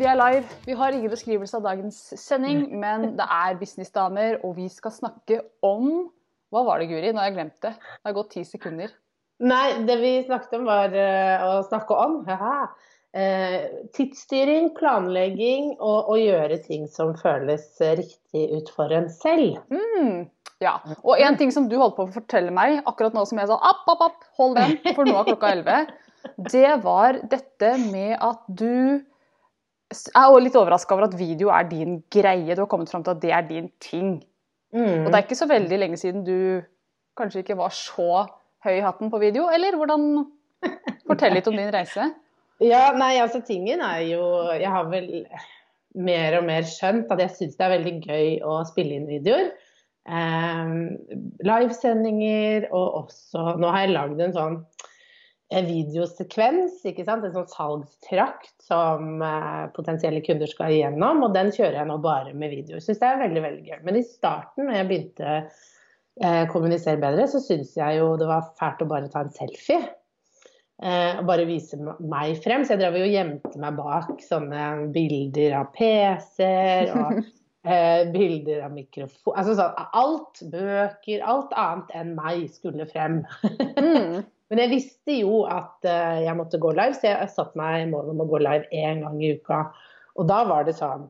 Vi er live. Vi har ingen beskrivelse av dagens sending, men det er businessdamer, og vi skal snakke om Hva var det, Guri? Nå har jeg glemt det. Det har gått ti sekunder. Nei, det vi snakket om var uh, å snakke om haha, uh, tidsstyring, planlegging og å gjøre ting som føles riktig ut for en selv. Mm, ja. Og en ting som du holdt på å fortelle meg akkurat nå som jeg sa app, app, app, hold den, for nå er klokka elleve, det var dette med at du jeg er også litt overraska over at video er din greie. Du har kommet fram til at det er din ting. Mm. Og det er ikke så veldig lenge siden du kanskje ikke var så høy i hatten på video, eller hvordan Fortell litt om din reise. Ja, nei, altså tingen er jo Jeg har vel mer og mer skjønt at jeg syns det er veldig gøy å spille inn videoer. Eh, livesendinger og også Nå har jeg lagd en sånn en videosekvens, ikke sant? en sånn salgstrakt som eh, potensielle kunder skal igjennom. Og den kjører jeg nå bare med video. Jeg syns det er veldig veldig gøy. Men i starten, når jeg begynte å eh, kommunisere bedre, så syns jeg jo det var fælt å bare ta en selfie. Eh, og bare vise meg frem. Så jeg drev og gjemte meg bak sånne bilder av PC-er og eh, bilder av mikrofon Altså sånn alt, bøker, alt annet enn meg skulle frem. Men jeg visste jo at uh, jeg måtte gå live, så jeg satte meg mål om å gå live én gang i uka. Og da var det sånn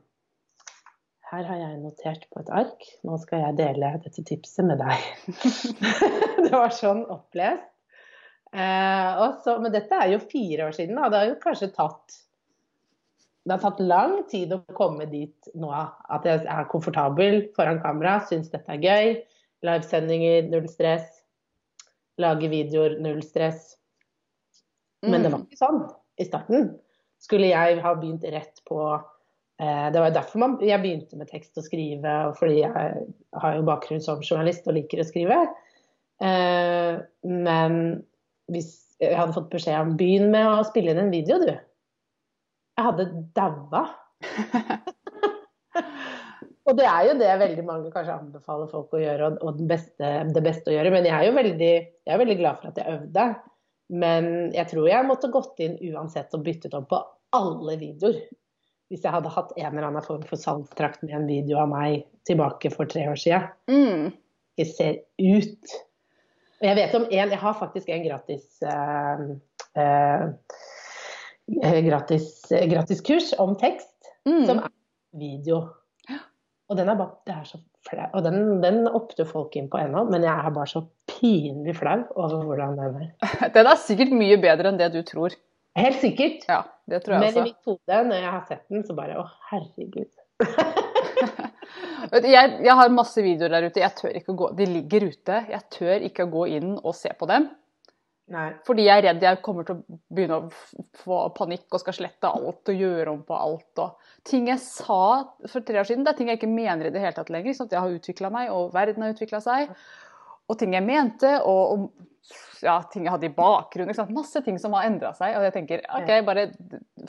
Her har jeg notert på et ark, nå skal jeg dele dette tipset med deg. det var sånn opplest. Uh, så, men dette er jo fire år siden, da. Det har jo kanskje tatt det har tatt lang tid å komme dit nå at jeg er komfortabel foran kamera, syns dette er gøy. Livesendinger, null stress lage videoer, null stress. Men det var mm. ikke sånn i starten. Skulle jeg ha begynt rett på eh, Det var derfor man, jeg begynte med tekst og skrive, fordi jeg har jo bakgrunn som journalist og liker å skrive. Eh, men hvis jeg hadde fått beskjed om begynn med å spille inn en video, du. Jeg hadde daua. Og det er jo det veldig mange kanskje anbefaler folk å gjøre, og det beste, det beste å gjøre. Men jeg er jo veldig, jeg er veldig glad for at jeg øvde. Men jeg tror jeg måtte gått inn uansett og byttet om på alle videoer. Hvis jeg hadde hatt en eller annen form for salgstrakt med en video av meg tilbake for tre år siden. Mm. Det ser ut. Og jeg vet om en Jeg har faktisk en gratis eh, eh, gratis, gratis kurs om tekst, mm. som er video. Og den er bare det er så flau. Og den, den opter folk inn på ennå, men jeg er bare så pinlig flau over hvordan den er. Den er sikkert mye bedre enn det du tror. Helt sikkert. Ja, det tror jeg men også. i mitt hode, når jeg har sett den, så bare å, herregud. jeg, jeg, har masse videoer der ute. Jeg tør ikke å gå, De ligger ute. Jeg tør ikke å gå inn og se på dem. Nei. Fordi jeg er redd jeg kommer til å begynne å få panikk og skal slette alt og gjøre om på alt. Og ting jeg sa for tre år siden, det er ting jeg ikke mener i det hele tatt lenger. Sånn jeg har utvikla meg, og verden har utvikla seg. Og ting jeg mente, og, og ja, ting jeg hadde i bakgrunnen. Masse ting som har endra seg. Og jeg tenker OK, bare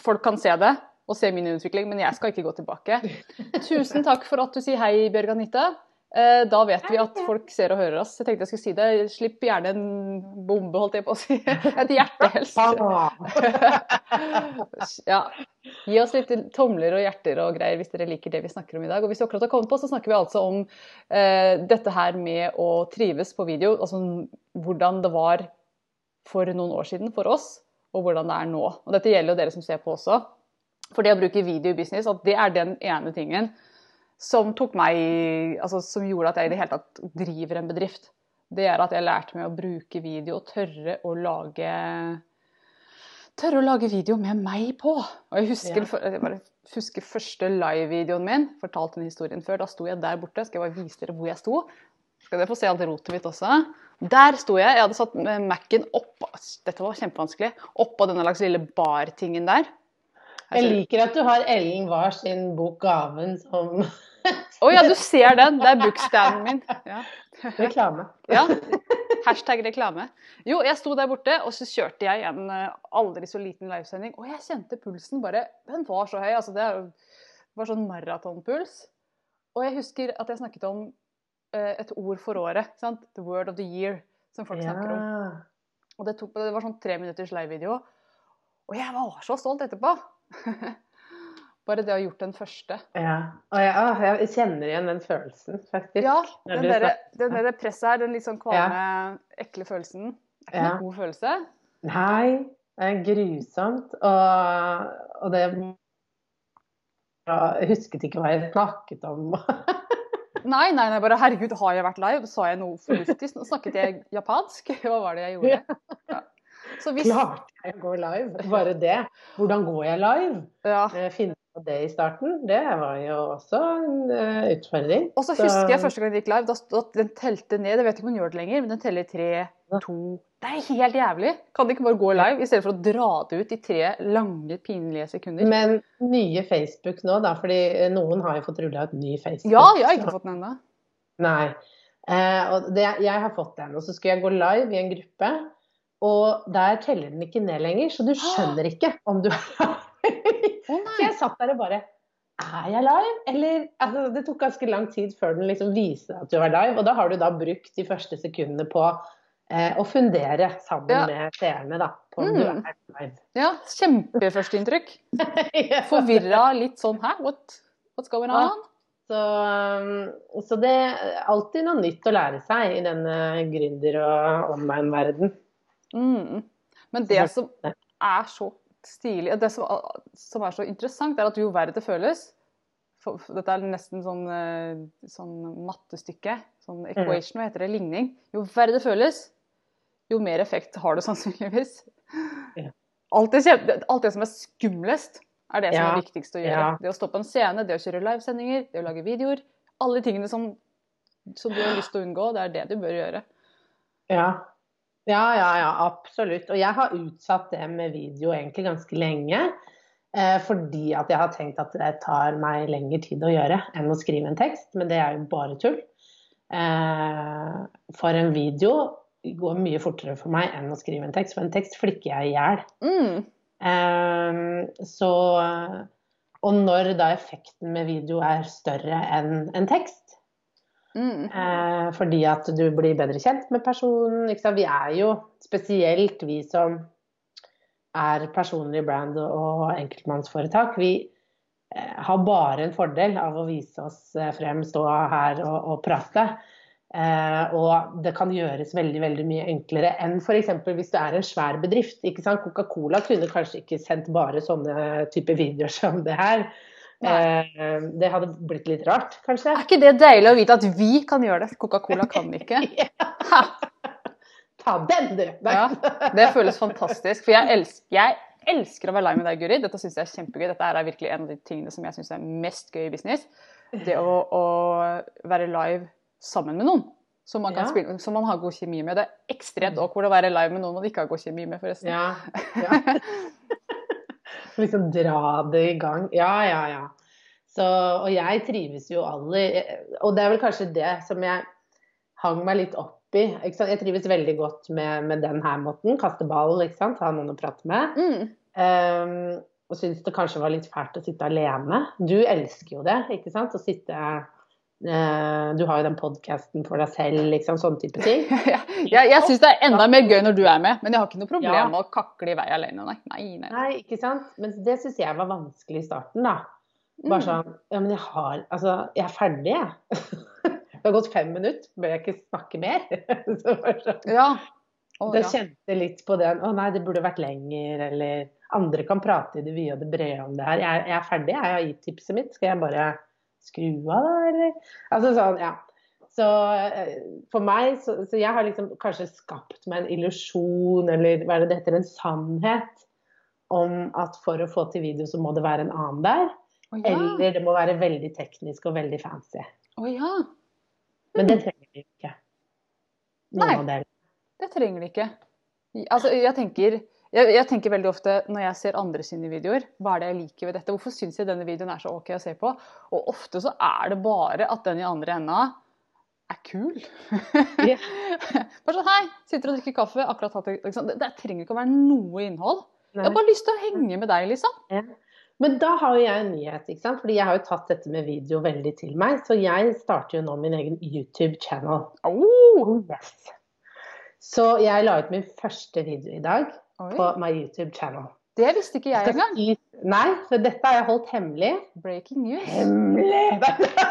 folk kan se det og se min utvikling, men jeg skal ikke gå tilbake. Tusen takk for at du sier hei, Bjørg Anita. Eh, da vet vi at folk ser og hører oss. Jeg tenkte jeg skulle si det. Slipp gjerne en bombe, holdt jeg på å si. Et hjerte helst. ja. Gi oss litt tomler og hjerter og greier hvis dere liker det vi snakker om i dag. Og hvis du akkurat har kommet på, så snakker vi altså om eh, dette her med å trives på video. Altså hvordan det var for noen år siden for oss, og hvordan det er nå. Og dette gjelder jo dere som ser på også. For det å bruke video i business, at det er den ene tingen som tok meg altså, Som gjorde at jeg i det hele tatt driver en bedrift. Det er at jeg lærte meg å bruke video og tørre å lage Tørre å lage video med meg på. Og jeg husker, ja. jeg bare husker første live-videoen min. Fortalte den historien før. Da sto jeg der borte. Skal jeg bare vise dere hvor jeg sto? Skal dere få se alt rotet mitt også? Der sto jeg. Jeg hadde satt Mac-en oppå Dette var kjempevanskelig. Oppå denne slags lille bar-tingen der. Jeg liker at du har Ellen Wars sin bok 'Gaven' som Å ja, du ser den! Det er bookstanden min. Ja. Reklame. ja. Hashtag reklame. Jo, jeg sto der borte, og så kjørte jeg en eh, aldri så liten livesending. Og jeg kjente pulsen bare Den var så høy. Altså, det var sånn maratonpuls. Og jeg husker at jeg snakket om uh, et ord for året. Sant? The word of the year, som folk Ja. snakker om. Og det, tok, det var sånn tre minutters livevideo. Og jeg var så stolt etterpå. Bare det å ha gjort den første. Ja. Og jeg, å, jeg kjenner igjen den følelsen, faktisk. Ja, den der, den der presset her, den litt sånn kvalme, ekle følelsen. Det er ikke Ja. noen god følelse. Nei, det er grusomt. Og, og det Jeg husket ikke hva jeg snakket om. Nei, nei, nei, bare herregud, har jeg vært live? Sa jeg noe fornuftig? Snakket jeg japansk? Hva var det jeg gjorde? Ja. Så hvis Klarte jeg å gå live? Bare det. Hvordan går jeg live? ja. Finne på det i starten, det var jo også en uh, utfordring. Og så husker jeg første gang det gikk live, da stod at den telte ned. Jeg vet ikke om den gjør det lenger, men den teller tre, to Det er helt jævlig! Kan det ikke bare gå live, i stedet for å dra det ut i tre lange, pinlige sekunder? Men nye Facebook nå, da, fordi noen har jo fått rulla ut ny Facebook. Ja, jeg har ikke fått den ennå. Nei. Eh, og det, jeg har fått den. Og så skulle jeg gå live i en gruppe, og der teller den ikke ned lenger, så du skjønner ikke om du. Å Så jeg satt der og bare Er jeg live? Eller altså, Det tok ganske lang tid før den liksom viste at du var live, og da har du da brukt de første sekundene på eh, å fundere sammen Ja. med seerne da, på om du Mm. er live. Ja, Kjempeførsteinntrykk. Ja. Forvirra litt sånn Hæ, what, what's going Ja. on? Så, um, så det er alltid noe nytt å lære seg i denne gründer- og online-verden. Mm. Men det som er så stilig, det som, som er så interessant, er at jo verre det føles for, for Dette er nesten sånn, eh, sånn mattestykke, sånn equation, hva heter det, ligning. Jo verre det føles, jo mer effekt har det sannsynligvis. Alt det, alt det som er skumlest, er det som er viktigst å gjøre. Det å stå på en scene, det å kjøre livesendinger, det å lage videoer. Alle tingene som, som du har lyst til å unngå, det er det du bør gjøre. Ja. Ja, ja, ja, absolutt. Og jeg har utsatt det med video egentlig ganske lenge. Eh, fordi at jeg har tenkt at det tar meg lengre tid å gjøre enn å skrive en tekst. Men det er jo bare tull. Eh, for en video går mye fortere for meg enn å skrive en tekst. For en tekst flikker jeg i hjel. Mm. Eh, så Og når da effekten med video er større enn en tekst, Mm. Eh, fordi at du blir bedre kjent med personen. Vi er jo, spesielt vi som er personlig brand og enkeltmannsforetak, vi eh, har bare en fordel av å vise oss eh, frem, stå her og, og prate. Eh, og det kan gjøres veldig veldig mye enklere enn f.eks. hvis det er en svær bedrift. Coca-Cola kunne kanskje ikke sendt bare sånne type videoer som det her. Eh, det hadde blitt litt rart, kanskje. Er ikke det deilig å vite at vi kan gjøre det? Coca-Cola kan ikke. Ta den, du! Ja, det føles fantastisk. For jeg elsker, jeg elsker å være live med deg, Guri. Dette syns jeg er kjempegøy. Dette er virkelig en av de tingene som jeg syns er mest gøy i business. Det å, å være live sammen med noen. Som man, kan Ja. spille, som man har god kjemi med. Det er ekstremt awkward å være live med noen man ikke har god kjemi med, forresten. Ja. ja. liksom dra det i gang. Ja, ja, ja. Så, og jeg trives jo aller Og det er vel kanskje det som jeg hang meg litt opp i. Jeg trives veldig godt med, med den her måten. Kaste ball, ikke sant. Ha noen å prate med. Mm. Um, og syns det kanskje var litt fælt å sitte alene. Du elsker jo det, ikke sant? Å sitte Du har jo den podkasten for deg selv, liksom. Sånne type ting. jeg jeg syns det er enda mer gøy når du er med, men jeg har ikke noe problem Ja. med å kakle i vei alene. Nei, nei. nei. Nei, ikke sant? Men det syns jeg var vanskelig i starten, da. Bare Mm. sånn Ja, men jeg har Altså, jeg er ferdig, jeg. Det har gått fem minutter, bør jeg ikke snakke mer? Så bare sånn. Ja. Å, ja. kjente litt på den Å nei, det burde vært lenger, eller andre kan prate i det vide og det brede om det her. Jeg, jeg er ferdig, jeg har gitt tipset mitt. Skal jeg bare skru av, da, eller? Altså sånn, ja. Så eh, for meg, så, så jeg har liksom kanskje skapt meg en illusjon, eller hva er det det heter, en sannhet om at for å få til video, så må det være en annen der. Oh, ja. Eller det må være veldig teknisk og veldig fancy. Oh, ja. Men det trenger vi ikke. Noen Nei. Det trenger de ikke. Altså, jeg tenker jeg, jeg, tenker veldig ofte når jeg ser andre sine videoer, hva er det jeg liker ved dette? Hvorfor syns jeg denne videoen er så ok å se på? Og ofte så er det bare at den i andre enda er kul. Yeah. bare sånn hei, sitter og drikker kaffe, akkurat hatt liksom. det, det trenger ikke å være noe innhold. Nei. Jeg har bare lyst til å henge med deg, liksom. Ja. Men da har jo jeg en nyhet, ikke sant? fordi jeg har jo tatt dette med video veldig til meg. Så jeg starter jo nå min egen YouTube-channel. Oh, yes. Så jeg la ut min første video i dag Oi. på my YouTube-channel. Det visste ikke jeg engang. Nei, for dette har jeg holdt hemmelig. Breaking news. Hemmelig!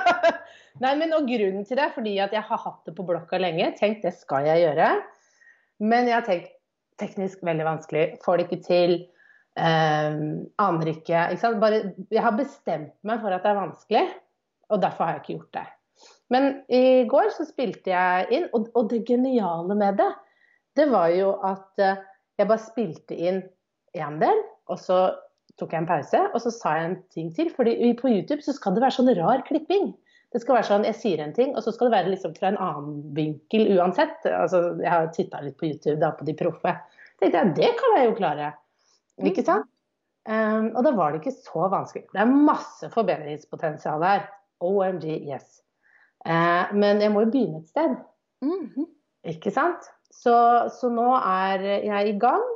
Nei, men og grunnen til det er fordi at jeg har hatt det på blokka lenge. Tenkt det skal jeg gjøre. Men jeg har tenkt teknisk veldig vanskelig. Får det ikke til. Um, aner ikke. ikke Bare, jeg har bestemt meg for at det er vanskelig, og derfor har jeg ikke gjort det. Men i går så spilte jeg inn, og, og det geniale med det, det var jo at uh, jeg bare spilte inn én del, og så tok jeg en pause, og så sa jeg en ting til. fordi på YouTube så skal det være sånn rar klipping. Det skal være sånn, Jeg sier en ting, og så skal det være liksom fra en annen vinkel uansett. Altså, Jeg har titta litt på YouTube da, på de proffe. tenkte jeg, Det kan jeg jo klare. Ikke sant? Um, og da var det ikke så vanskelig. Det er masse forbedringspotensial her. OMG, yes. Uh, men jeg må jo begynne et sted. Mm -hmm. Ikke sant? Så, så, nå er jeg i gang.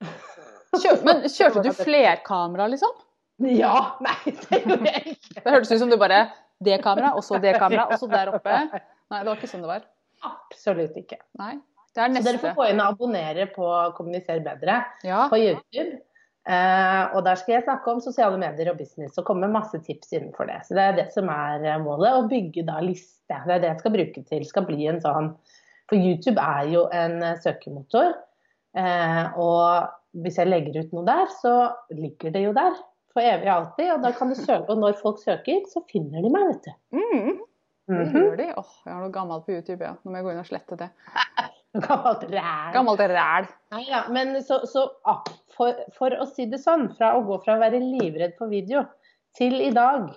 Kjør, men kjørte du flerkamera, liksom? Ja. Nei, det gjorde jeg ikke. Det hørtes ut som du bare Det kamera, og så det kamera, og så der oppe. Nei, det var ikke sånn det var. Absolutt ikke. Nei, det er neste. Så dere får gå inn og abonnere på Kommuniser bedre ja. på YouTube. Uh, og der skal jeg snakke om sosiale medier og business og komme med masse tips innenfor det. Så det er det som er målet. Å bygge da liste. Det er det jeg skal bruke til. Skal bli en sånn For YouTube er jo en eh, søkemotor. Uh, og hvis jeg legger ut noe der, så ligger det jo der for evig og alltid. Og, da kan du søke, og når folk søker, så finner de meg, vet du. Mm. Det mhm. gjør de. Åh, jeg har noe gammelt på YouTube, ja. Nå må jeg gå inn og slette det. gammelt ræl. Gammelt ræl. Nei, ja, men så, så for, for, å si det sånn, fra å gå fra å være livredd for video til i dag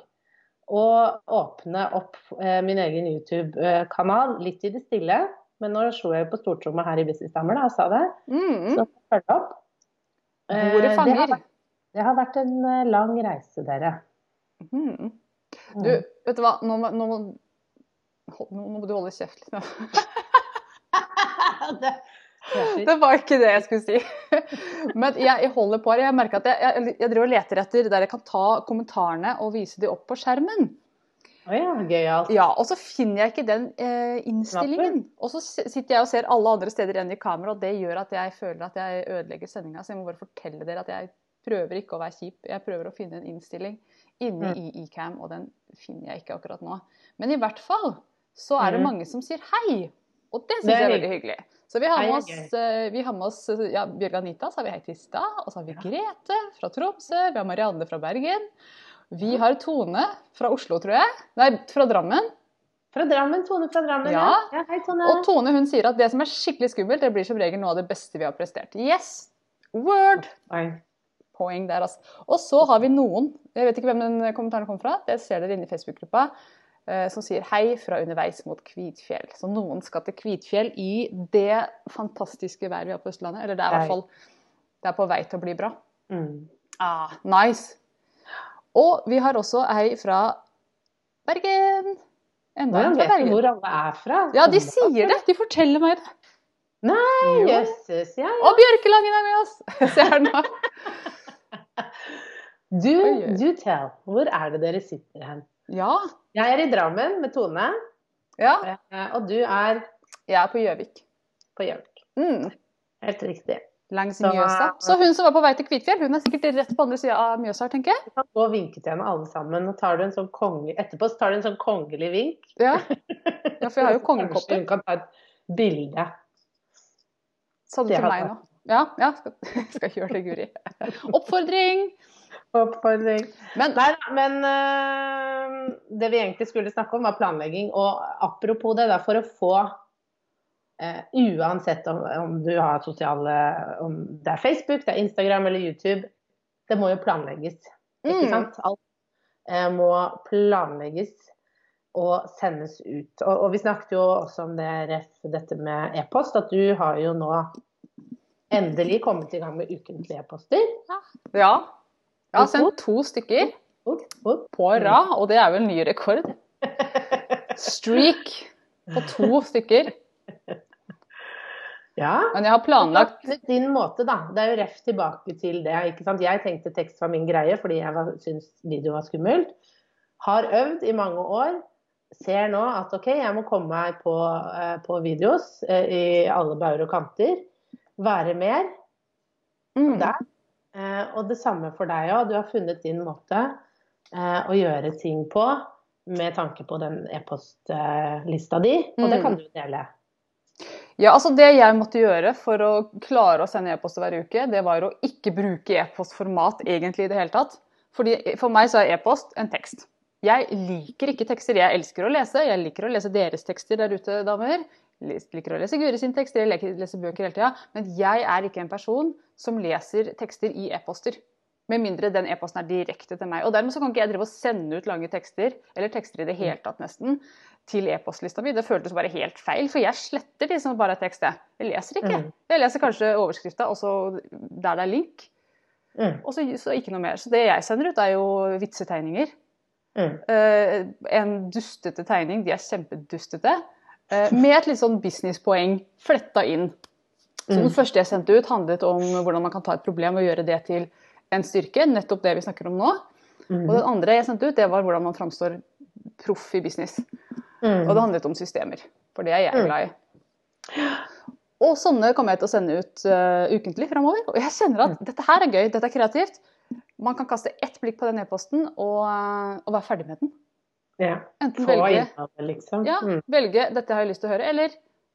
å åpne opp eh, min egen YouTube-kanal litt i det stille. Men nå slo jeg på stortrommet her i Business Stammer og sa det. Mm. Så følg opp. Bordet er fanger. Det har, det har, vært en eh, lang reise, dere. Mm. Du, vet du hva, nå må, nå må, nå må du holde kjeft litt. det, det var ikke det jeg skulle si. Men jeg, holder på her. Jeg merker at jeg, jeg, jeg driver og leter etter der jeg kan ta kommentarene og vise de opp på skjermen. Oh ja, gøyalt. Ja, og så finner jeg ikke den eh, innstillingen. Og så sitter jeg og ser alle andre steder enn i kamera, og det gjør at jeg føler at jeg ødelegger sendinga. Så jeg må bare fortelle dere at jeg prøver ikke å være kjip. Jeg prøver å finne en innstilling inne mm. i Ecam, og den finner jeg ikke akkurat nå. Men i hvert fall så er det mm. mange som sier hei, og det syns jeg er veldig hyggelig. Så vi har med oss, eh, vi har med oss ja, Bjørg Anita, så har vi hei til stad. Og så har vi Grete fra Tromsø, vi har Marianne fra Bergen. Vi har Tone fra Oslo, tror jeg. Nei, fra Drammen. Fra Drammen, Tone fra Drammen. Ja. ja. Hei, Tone. Og Tone hun sier at det som er skikkelig skummelt, det blir som regel noe av det beste vi har prestert. Yes! Word! Nei. Poeng der, altså. Og så har vi noen, jeg vet ikke hvem den kommentaren kom fra, det ser dere inne i Facebook-gruppa, eh, som sier hei fra underveis mot Kvitfjell. Så noen skal til Kvitfjell i det fantastiske været vi har på Østlandet. Eller det er i hvert fall det er på vei til å bli bra. Mm. Ah, nice! Og vi har også ei fra Bergen. Enda en fra Bergen. Hvor alle er fra? Ja, de sier det. De forteller meg det. Nei, jøsses. Ja, ja. Og Bjørkelangen er med oss! Se her nå. Du, du tell. Hvor er det dere sitter hen? Ja. Jeg er i Drammen med Tone. Ja. Eh, og du er Jeg er på Gjøvik. På Gjøvik. Mm. Helt riktig langs Mjøsa. Så hun som var på vei til Kvitfjell, hun er sikkert rett på andre sida av Mjøsa, tenker jeg. Du kan gå og vinke til henne alle sammen. Og tar du en sånn konge... Etterpå så tar du en sånn kongelig vink. Ja, ja for jeg har jo kongekopper. Hun kan ta et bilde. Sa du til meg nå? Ja, ja skal, skal gjøre det, Guri. Oppfordring! Oppfordring. Men, Nei, men uh, det vi egentlig skulle snakke om, var planlegging. Og apropos det, da, for å få uansett om, om, du har sosiale Om det er Facebook, det er Instagram eller YouTube. Det må jo planlegges. Ikke mm. sant? Alt uh, må planlegges og sendes ut. Og, og, vi snakket jo også om det ref dette med e-post, at du har jo nå endelig kommet i gang med ukentlige e-poster. Ja. Jeg har sendt to stykker på rad, og det er en ny rekord. Streak på to stykker. Ja. Men jeg har planlagt På din måte, da. Det er jo ref tilbake til det. ikke sant? Jeg tenkte tekst var min greie fordi jeg syntes video var skummelt. Har øvd i mange år. Ser nå at OK, jeg må komme meg på, eh, på videos eh, i alle bauger og kanter. Være mer mm, der. Eh, og det samme for deg òg. Du har funnet din måte å gjøre ting på med tanke på den e-postlista di, og det Mm. kan du dele. Ja, altså Det jeg måtte gjøre for å klare å sende e-poster hver uke, det var å ikke bruke e-postformat egentlig i det hele tatt. Fordi For meg så er e-post en tekst. Jeg liker ikke tekster. Jeg elsker å lese. Jeg liker å lese deres tekster der ute, damer. Jeg liker å lese Guri sine tekster, jeg liker å lese bøker hele tida. Men jeg er ikke en person som leser tekster i e-poster. Med mindre den e-posten er direkte til meg. Og dermed så kan ikke jeg drive og sende ut lange tekster, eller tekster i det hele tatt nesten, til e-postlista mi. Det føltes bare helt feil, for jeg sletter de som bare er tekst. jeg. Jeg leser ikke. Mm. Jeg leser kanskje overskrifta, og så der det er link, Mm. og så, så ikke noe mer. Så det jeg sender ut, er jo vitsetegninger. Mm. Uh, en dustete tegning, de er kjempedustete, Uh, med et litt sånn businesspoeng fletta inn. Så Den Mm. første jeg sendte ut, handlet om hvordan man kan ta et problem og gjøre det til en styrke. Nettopp det vi snakker om nå. Mm. Og den andre jeg sendte ut, det var hvordan man framstår proff i business. Mm. Og det handlet om systemer, for det er jeg Mm. glad i. Og sånne kommer jeg til å sende ut uh, ukentlig framover. Og jeg kjenner at dette her er gøy, dette er kreativt. Man kan kaste ett blikk på den e-posten og, eh, og være ferdig med den. Ja. Enten velge, innholdet, liksom. ja, Mm. velge 'dette har jeg lyst til å høre', eller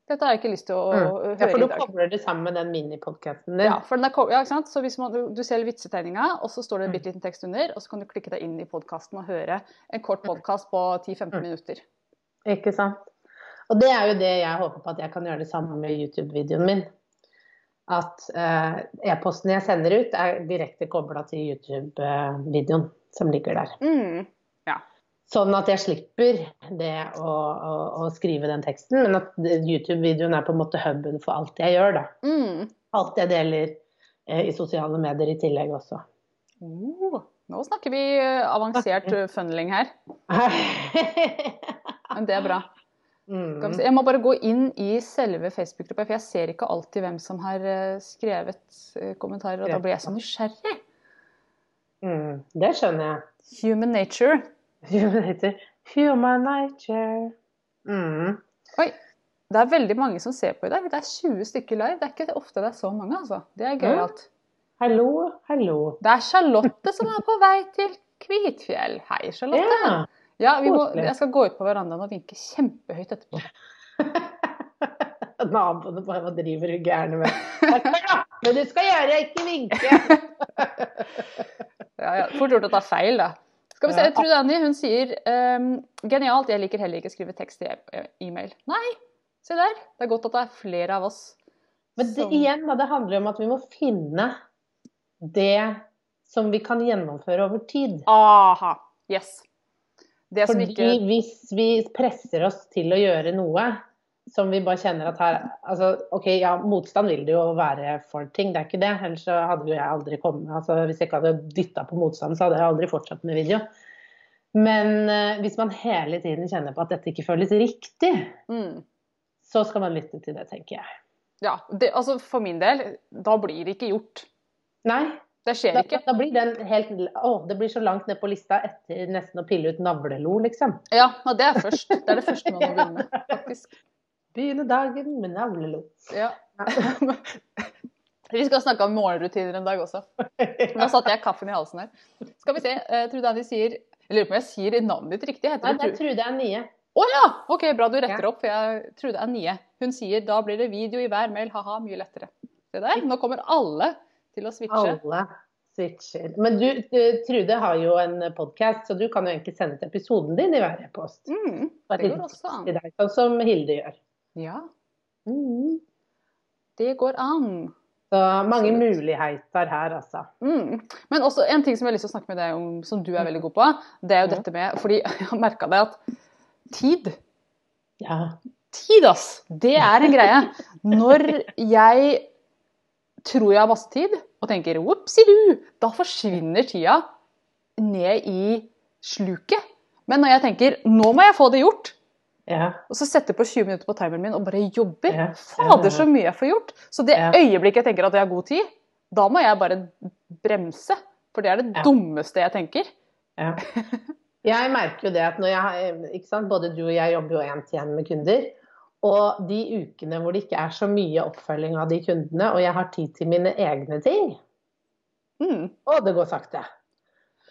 'dette har jeg ikke lyst til å, Mm. å høre høre for Ja, for da kobler det sammen med den minipodkasten din. Ja, for den er, ja, ikke sant? Så hvis man, du- du ser vitsetegninga, og så står det en Mm. bitte liten tekst under, og så kan du klikke deg inn i podkasten og høre en kort podkast på 10-15 Mm. minutter. Ikke sant. Og det er jo det jeg håper på at jeg kan gjøre det samme med YouTube-videoen min. At eh, e-posten jeg sender ut, er direkte kobla til YouTube-videoen som ligger der. Mm. Sånn at jeg slipper det å, å, å skrive den teksten, men at YouTube-videoen er på en måte huben for alt jeg gjør. da. Mm. Alt jeg deler eh, i sosiale medier i tillegg også. Oh, nå snakker vi eh, avansert eh, funneling her. Men det er bra. Mm. Jeg må bare gå inn i selve Facebook-gruppa, for jeg ser ikke alltid hvem som har eh, skrevet eh, kommentarer, og da blir jeg så nysgjerrig. Mm. Det skjønner jeg. Human nature. Human nature. Human nature. Mm. Oi, det er veldig mange som ser på i dag. Det er 20 stykker live. Det er ikke ofte det er så mange, altså. Det er gøyalt. Hallo, hallo. Det er Charlotte som er på vei til Kvitfjell. Hei, Charlotte. Ja. Ja, vi må, jeg skal gå ut på verandaen og vinke kjempehøyt etterpå. Naboene bare Hva driver du gærne med? Men du skal gjøre, ikke vinke. Ja, ja. Fort gjort å ta feil, da. Skal vi se. Trude Annie hun sier um, genialt, jeg liker heller ikke å skrive tekst i e- e-mail. Nei, se der. Det er godt at det er flere av oss. Men det, som- igjen, da, det handler om at vi må finne det som vi kan gjennomføre over tid. Aha. Yes. Fordi ikke hvis vi presser oss til å gjøre noe som vi bare kjenner at her altså, OK, ja, motstand vil det jo være for ting, det er ikke det. Ellers så hadde jo jeg aldri kommet altså, Hvis jeg ikke hadde dytta på motstand, så hadde jeg aldri fortsatt med video. Men uh, hvis man hele tiden kjenner på at dette ikke føles riktig, mm. så skal man lytte til det, tenker jeg. Ja, det, altså for min del, da blir det ikke gjort. Nei, Det skjer ikke. da blir den helt Å, det blir så langt ned på lista etter nesten å pille ut navlelo, liksom. Ja, og det er først. Det er det første man må begynne med, faktisk. Begynne dagen med navlelo. Ja. Vi skal snakke om morgenrutiner en dag også. Nå satte jeg kaffen i halsen her. Skal vi se. Uh, Trude Annie sier Jeg lurer på om jeg sier navnet ditt riktig. Heter Nei, det er Trude nye. Å ja! Ok, bra du retter opp, for jeg er nye. Hun sier da blir det video i hver mail, ha-ha, mye lettere. Se der, nå kommer alle til å switche. Alle switcher. Men du, du, Trude har jo en podkast, så du kan jo egentlig sende ut episoden din i hver e-post. Mm, det går også an. deg, Sånn som Hilde gjør. Ja, Mm. det går an. Så mange muligheter her, altså. Mm. Men også en ting som jeg har lyst til å snakke med deg om, som du er veldig god på, det er jo dette med Fordi jeg har merka det at tid Ja. Tid, ass! Det er en greie. Når jeg tror jeg har masse tid, og tenker du, da forsvinner tida ned i sluket. Men når jeg tenker nå må jeg få det gjort, Ja. og så setter jeg på 20 minutter på timeren min og bare jobber Ja. Fader, så mye jeg får gjort. Så det Ja. øyeblikket jeg tenker at jeg har god tid, da må jeg bare bremse. For det er det dummeste jeg tenker. Ja. Jeg merker jo det at når jeg, både du og jeg jobber jo én til én med kunder. Og de ukene hvor det ikke er så mye oppfølging av de kundene, og jeg har tid til mine egne ting, Mm. og det går sakte.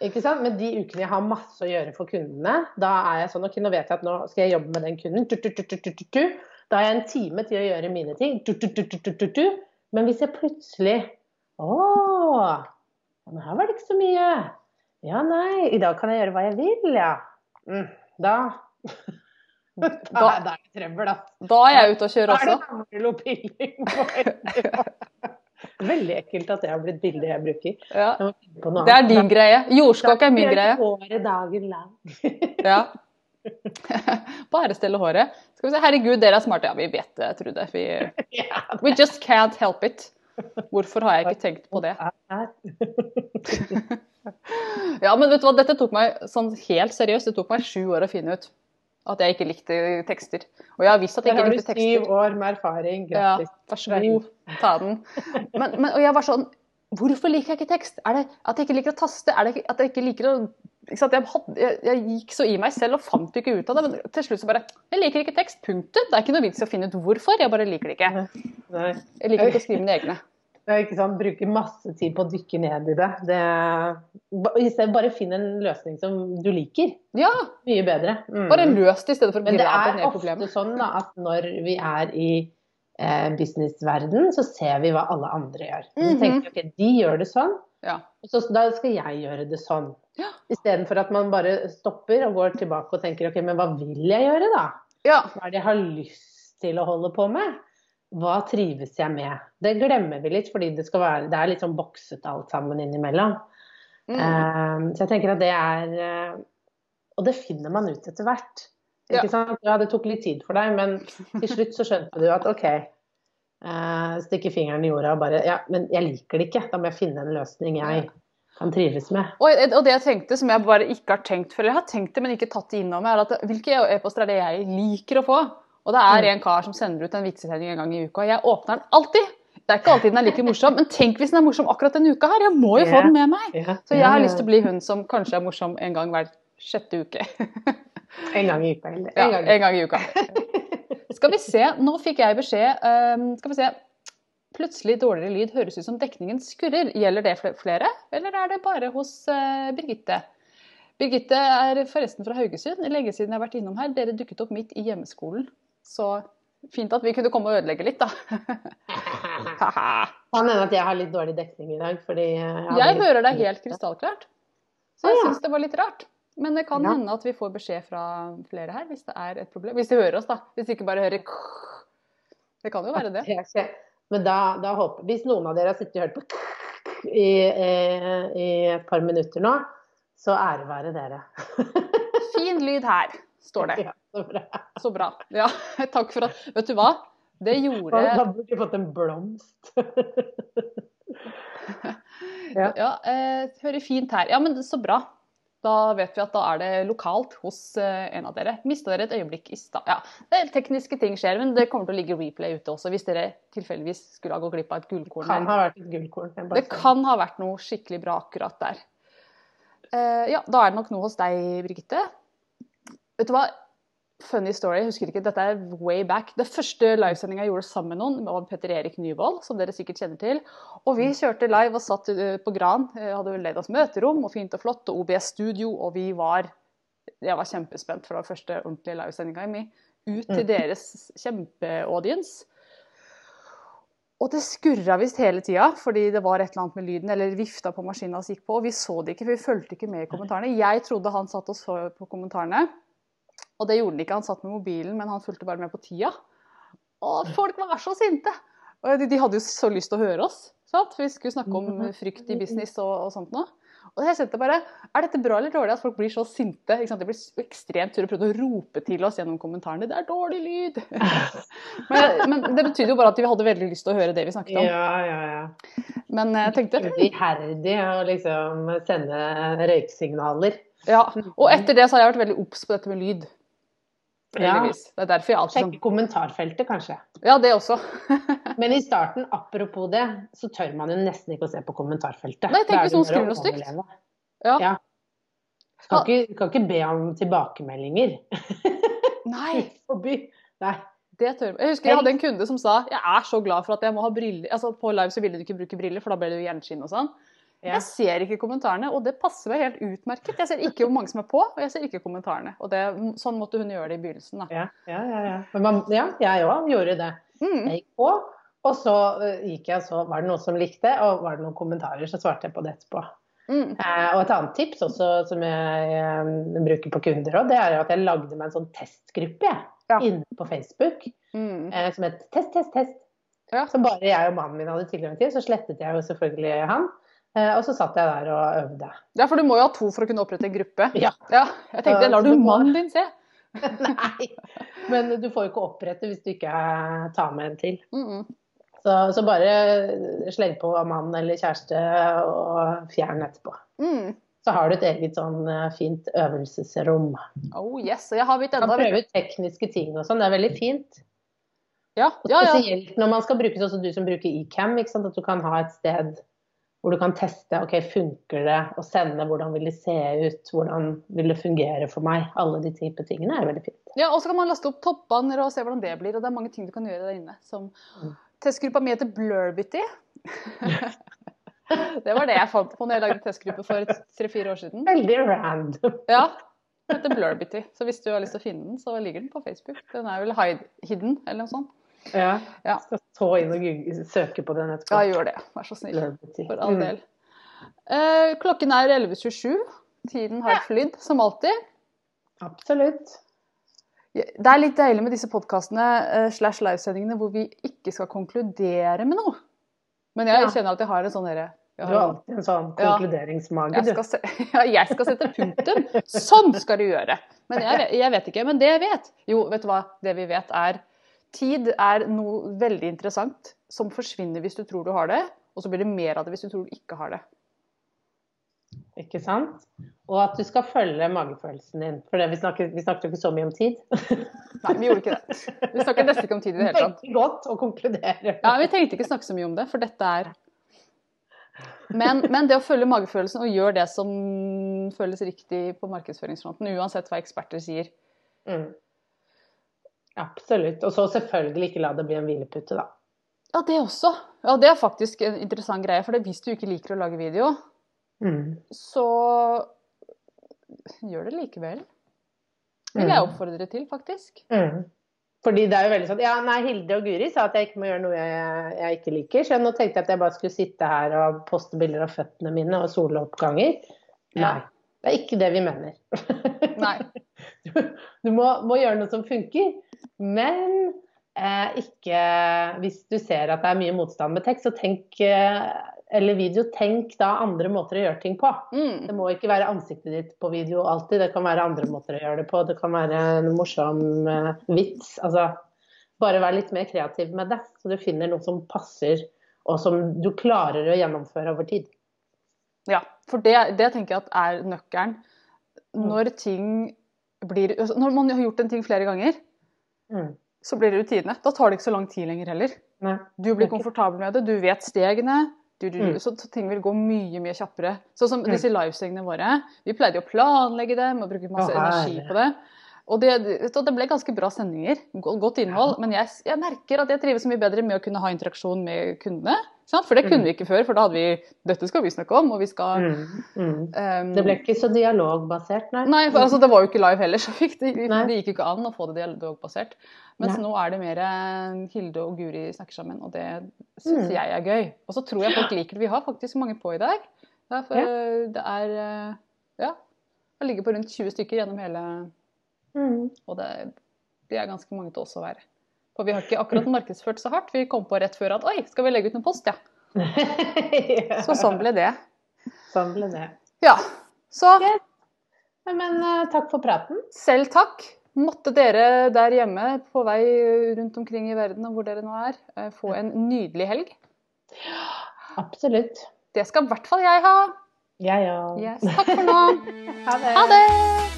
Ikke sant? Men de ukene jeg har masse å gjøre for kundene, da er jeg sånn OK, nå vet jeg at nå skal jeg jobbe med den kunden. Tu, tu, tu. Da har jeg en time til å gjøre mine ting. Men hvis jeg plutselig Å, men her var det ikke så mye. Ja, nei, i dag kan jeg gjøre hva jeg vil, ja. Mm, da da, Da- er det trøbbel, da. Da er jeg ute og Da er det også. Veldig ekkelt at det har blitt bildet jeg bruker. Ja. Jeg Det er din greie. Jordskokk er min greie. Håret dagen lang. Ja. Bare stelle håret. Skal vi se, Herregud, dere er smarte. Ja, vi vet det, Trude. Vi, we just can't help it. Hvorfor har jeg ikke tenkt på det? Ja, men vet du hva, dette tok meg sånn helt seriøst, det tok meg sju år å finne ut at jeg ikke likte tekster. Og jeg har visst at jeg ikke likte Der ikke har du syv år med erfaring. Ja, vær så god, ta den. Men, men, og jeg var sånn Hvorfor liker jeg ikke tekst? Er det at jeg ikke liker å taste? Er det at jeg ikke liker å? Jeg, hadde, jeg, jeg gikk så i meg selv og fant ikke ut av det. Men til slutt så bare Jeg liker ikke tekst. Punktum. Det er ikke noe vits i å finne ut hvorfor. Jeg bare liker det ikke. Nei. Jeg liker ikke å skrive mine egne. Ikke sant, Bruke masse tid på å dykke ned i det. det stedet bare finn en løsning som du liker. Ja, Mye bedre. Mm. bare løs det i stedet for å Men det er ofte problemet. sånn da, at når vi er i eh, businessverden, så ser vi hva alle andre gjør. Så Mhm. tenker vi ok, de gjør det sånn, Ja. så da skal jeg gjøre det sånn. Ja. Istedenfor at man bare stopper og går tilbake og tenker ok, men hva vil jeg gjøre da? ja. Hva er det jeg har lyst til å holde på med? Hva trives jeg med? Det glemmer vi litt, fordi det, skal være, det er litt sånn boksete alt sammen innimellom. Mm. Eh, så jeg tenker at det er eh, Og det finner man ut etter hvert. Ja. Sant? Ja, det tok litt tid for deg, men til slutt så skjønte du at OK. Uh, stikke fingeren i jorda og bare Ja, men jeg liker det ikke. Da må jeg finne en løsning jeg kan trives med. Og, og det jeg tenkte, som jeg bare ikke har tenkt før, eller jeg har tenkt det, men ikke tatt det inn over meg, er at hvilke e-poster er det jeg liker å få? Og det er Mm. en kar som sender ut en vitsesending en gang i uka. Jeg åpner den alltid. Det er ikke alltid den er like morsom, men tenk hvis den er morsom akkurat denne uka her. Jeg må jo få den med meg. Så jeg har lyst til å bli hun som kanskje er morsom en gang hver sjette uke. En gang i uka. Eller? Ja, En gang. en gang i uka. Skal vi se, nå fikk jeg beskjed ehm, Skal vi se. Plutselig dårligere lyd høres ut som dekningen skurrer. Gjelder det flere, eller er det bare hos eh, Birgitte? Birgitte er forresten fra Haugesund. Lenge siden jeg har vært innom her. Dere dukket opp midt i hjemmeskolen. Så fint at vi kunne komme og ødelegge litt, da. Kan hende at jeg har litt dårlig dekning i dag, fordi jeg jeg hører deg helt krystallklart. Så jeg syns det var litt rart. Men det kan Ja. hende at vi får beskjed fra flere her hvis det er et problem. Hvis de hører oss, da. Hvis de ikke bare hører Det kan jo være det. Men da, da håper Hvis noen av dere har sittet og hørt på i, i, i et par minutter nå, så ære være dere. Fin lyd her, står det. Ja, så bra. Så bra. Ja, takk for at Vet du hva? Det gjorde Da burde du fått en blomst. ja. Ja, eh, hører fint her. Ja, men så bra. Da vet vi at da er det lokalt hos eh, en av dere. Mista dere et øyeblikk i stad? Ja, det er tekniske ting skjer, men det kommer til å ligge replay ute også hvis dere tilfeldigvis skulle ha gått glipp av et gullkorn. Det Kan ha vært et gullkorn. Det kan ha vært noe skikkelig bra akkurat der. Eh, ja, da er det nok noe hos deg, Birgitte. Vet du hva? Funny story, jeg husker ikke, dette er way back. Det første livesendinga jeg gjorde sammen med noen, var Petter Erik Nyvold, som dere sikkert kjenner til. Og vi kjørte live og satt eh, på Gran. Eh, Hadde leid oss møterom og fint og flott, og OBS Studio, og vi var Jeg var kjempespent for den første ordentlige livesendinga mi. Ut til Mm. deres kjempeaudience. Og det skurra visst hele tida, fordi det var et eller annet med lyden, eller vifta på maskina som gikk på. Og vi så det ikke, for vi fulgte ikke med i kommentarene. Jeg trodde han satt og så på kommentarene, og det gjorde han ikke. Han satt med mobilen, men han fulgte bare med på tida. Og folk var så sinte! Og de, de hadde jo så lyst til å høre oss, sant? for vi skulle snakke om frykt i business og, og sånt noe. Og jeg kjente bare, Er dette bra eller dårlig at folk blir så sinte? De blir ekstremt sure og prøvde å rope til oss gjennom kommentarene. 'Det er dårlig lyd!' men, men det betydde jo bare at de hadde veldig lyst til å høre det vi snakket om. Ja, ja, ja. Men jeg tenkte iherdig å liksom sende røyksignaler. ja. Og etter det så har jeg vært veldig obs på dette med lyd. Ja. Det er derfor jeg alltid Sjekk kommentarfeltet, kanskje. sånn Ja, det også. Men i starten, apropos det, så tør man jo nesten ikke å se på kommentarfeltet. Nei, tenk hvis noen skriver noe stygt. Ja. Ja. Kan ikke, kan ikke be om tilbakemeldinger. Nei, Forby. Nei. det tør jeg. Jeg husker jeg hadde en kunde som sa jeg er så glad for at jeg må ha briller. Altså På live så ville du ikke bruke briller, for da ble du gjenskinn og sånn. Ja. Jeg ser ikke kommentarene, og det passer meg helt utmerket. Jeg ser ikke hvor mange som er på, og jeg ser ikke kommentarene. Og det, sånn måtte hun gjøre det i begynnelsen. da. Ja, ja, ja. ja. Men man, ja jeg òg gjorde det. Mm. Jeg gikk på, og så eh, gikk jeg så var det noen som likte, og var det noen kommentarer, så svarte jeg på det etterpå. Mm. Eh, og et annet tips også som jeg eh, bruker på kunder òg, det er at jeg lagde meg en sånn testgruppe jeg, Ja. inne på Facebook Mm. eh, som het Test, test, test. Ja. Som bare jeg og mannen min hadde tilgang til. Så slettet jeg jo selvfølgelig han. Eh, og så satt jeg der og øvde. Ja, for du må jo ha to for å kunne opprette en gruppe. Ja. jeg tenkte, lar du mannen din se? Nei! Men du får jo ikke opprette hvis du ikke eh, tar med en til. Mm. Så, så bare sleng på mann eller kjæreste og fjern etterpå. Mm. Så har du et eget sånn eh, fint øvelsesrom. Oh yes, jeg har blitt Du kan prøve ut tekniske ting og sånn. Det er veldig fint. Ja, ja, ja. spesielt når man skal bruke sånn som du som bruker eCam, at du kan ha et sted hvor du kan teste ok, funker det, og sende hvordan vil det se ut, hvordan vil det fungere for meg. Alle de type tingene er veldig fint. ja og så kan man laste opp toppbanner og se hvordan det blir. Og det er mange ting du kan gjøre der inne. Som Mm. Testgruppa mi heter Blurbity. det var det jeg fant på når jeg lagde testgruppe for tre-fire år siden. Veldig random. Ja, den heter Blurbity. Så hvis du har lyst til å finne den, så ligger den på Facebook. Den er vel hide, hidden, eller noe sånt. Ja. Ja. Skal så inn og søke på den Ja, gjør det. Vær så snill. For all Mm. del. Eh, klokken er 11.27. Tiden har flydd, som alltid. Absolutt. Det er litt deilig med disse podkastene slash livesendingene hvor vi ikke skal konkludere med noe. Men jeg Ja. kjenner at jeg har en sånn derre Du har alltid en sånn konkluderingsmage, du. se, ja, jeg skal sette punktum. Sånn skal du gjøre. Men jeg, jeg vet ikke. Men det jeg vet Jo, vet du hva? Det vi vet er Tid er noe veldig interessant som forsvinner hvis du tror du har det, og så blir det mer av det hvis du tror du ikke har det. Ikke sant? Og at du skal følge magefølelsen din. For det, vi, snakket, vi snakket jo ikke så mye om tid. Nei, vi gjorde ikke det. Vi snakket nesten ikke om tid i det hele tatt. Godt å konkludere. Ja, Vi tenkte ikke snakke så mye om det, for dette er men, men det å følge magefølelsen og gjøre det som føles riktig på markedsføringsfronten, uansett hva eksperter sier. Mm. Absolutt. Og så selvfølgelig ikke la det bli en hvilepute, da. Ja, det også. Ja, Det er faktisk en interessant greie. For hvis du ikke liker å lage video, Mm. så gjør det likevel. Vil jeg oppfordre til, faktisk. Mm. Fordi det er jo veldig sånn Ja, nei, Hilde og Guri sa at jeg ikke må gjøre noe jeg, jeg ikke liker. Så nå tenkte jeg at jeg bare skulle sitte her og poste bilder av føttene mine og soloppganger. Ja. Det er ikke det vi mener. Nei. Du må, må gjøre noe som funker, men eh, ikke Hvis du ser at det er mye motstand med tekst, så tenk eh, eller video, tenk da andre måter å gjøre ting på. Mm. Det må ikke være ansiktet ditt på video alltid, det kan være andre måter å gjøre det på. Det kan være en morsom eh, vits. Altså, bare vær litt mer kreativ med det, så du finner noe som passer, og som du klarer å gjennomføre over tid. Ja, for det, det tenker jeg at er nøkkelen. Når ting blir altså, Når man har gjort en ting flere ganger, Mm. så blir det rutine. Da tar det ikke så lang tid lenger heller. Nei. Du blir komfortabel med det, du vet stegene. Du, du, Mm. så, ting vil gå mye mye kjappere. Sånn som Mm. disse livesendingene våre. Vi pleide å planlegge dem og bruke masse Åh, energi på det. Og det, det ble ganske bra sendinger. Godt innhold. Men jeg, jeg merker at jeg trives så mye bedre med å kunne ha interaksjon med kundene. Sant? For det kunne Mm. vi ikke før, for da hadde vi Dette skal vi snakke om, og vi skal Mm. Mm. um, Det ble ikke så dialogbasert, nei. Nei, for altså, det var jo ikke live heller, så det, det gikk jo ikke an å få det dialogbasert. Mens Nei. nå er det mer eh, Hilde og Guri snakker sammen, og det syns Mm. jeg er gøy. Og så tror jeg folk liker det. Vi har faktisk mange på i dag. Det er, det er eh, Ja. Det ligger på rundt 20 stykker gjennom hele Mm. Og det, det er ganske mange til oss å være. For vi har ikke akkurat markedsført så hardt. Vi kom på rett før at oi, skal vi legge ut en post, ja. Ja. Så sånn ble det. Sånn ble det. Ja. Så Yes. Men uh, takk for praten. selv takk. Måtte dere der hjemme på vei rundt omkring i verden og hvor dere nå er, eh, få en nydelig helg. Absolutt. Det skal i hvert fall jeg ha. Jeg òg. Yes, takk for nå. Ha det. Ha det!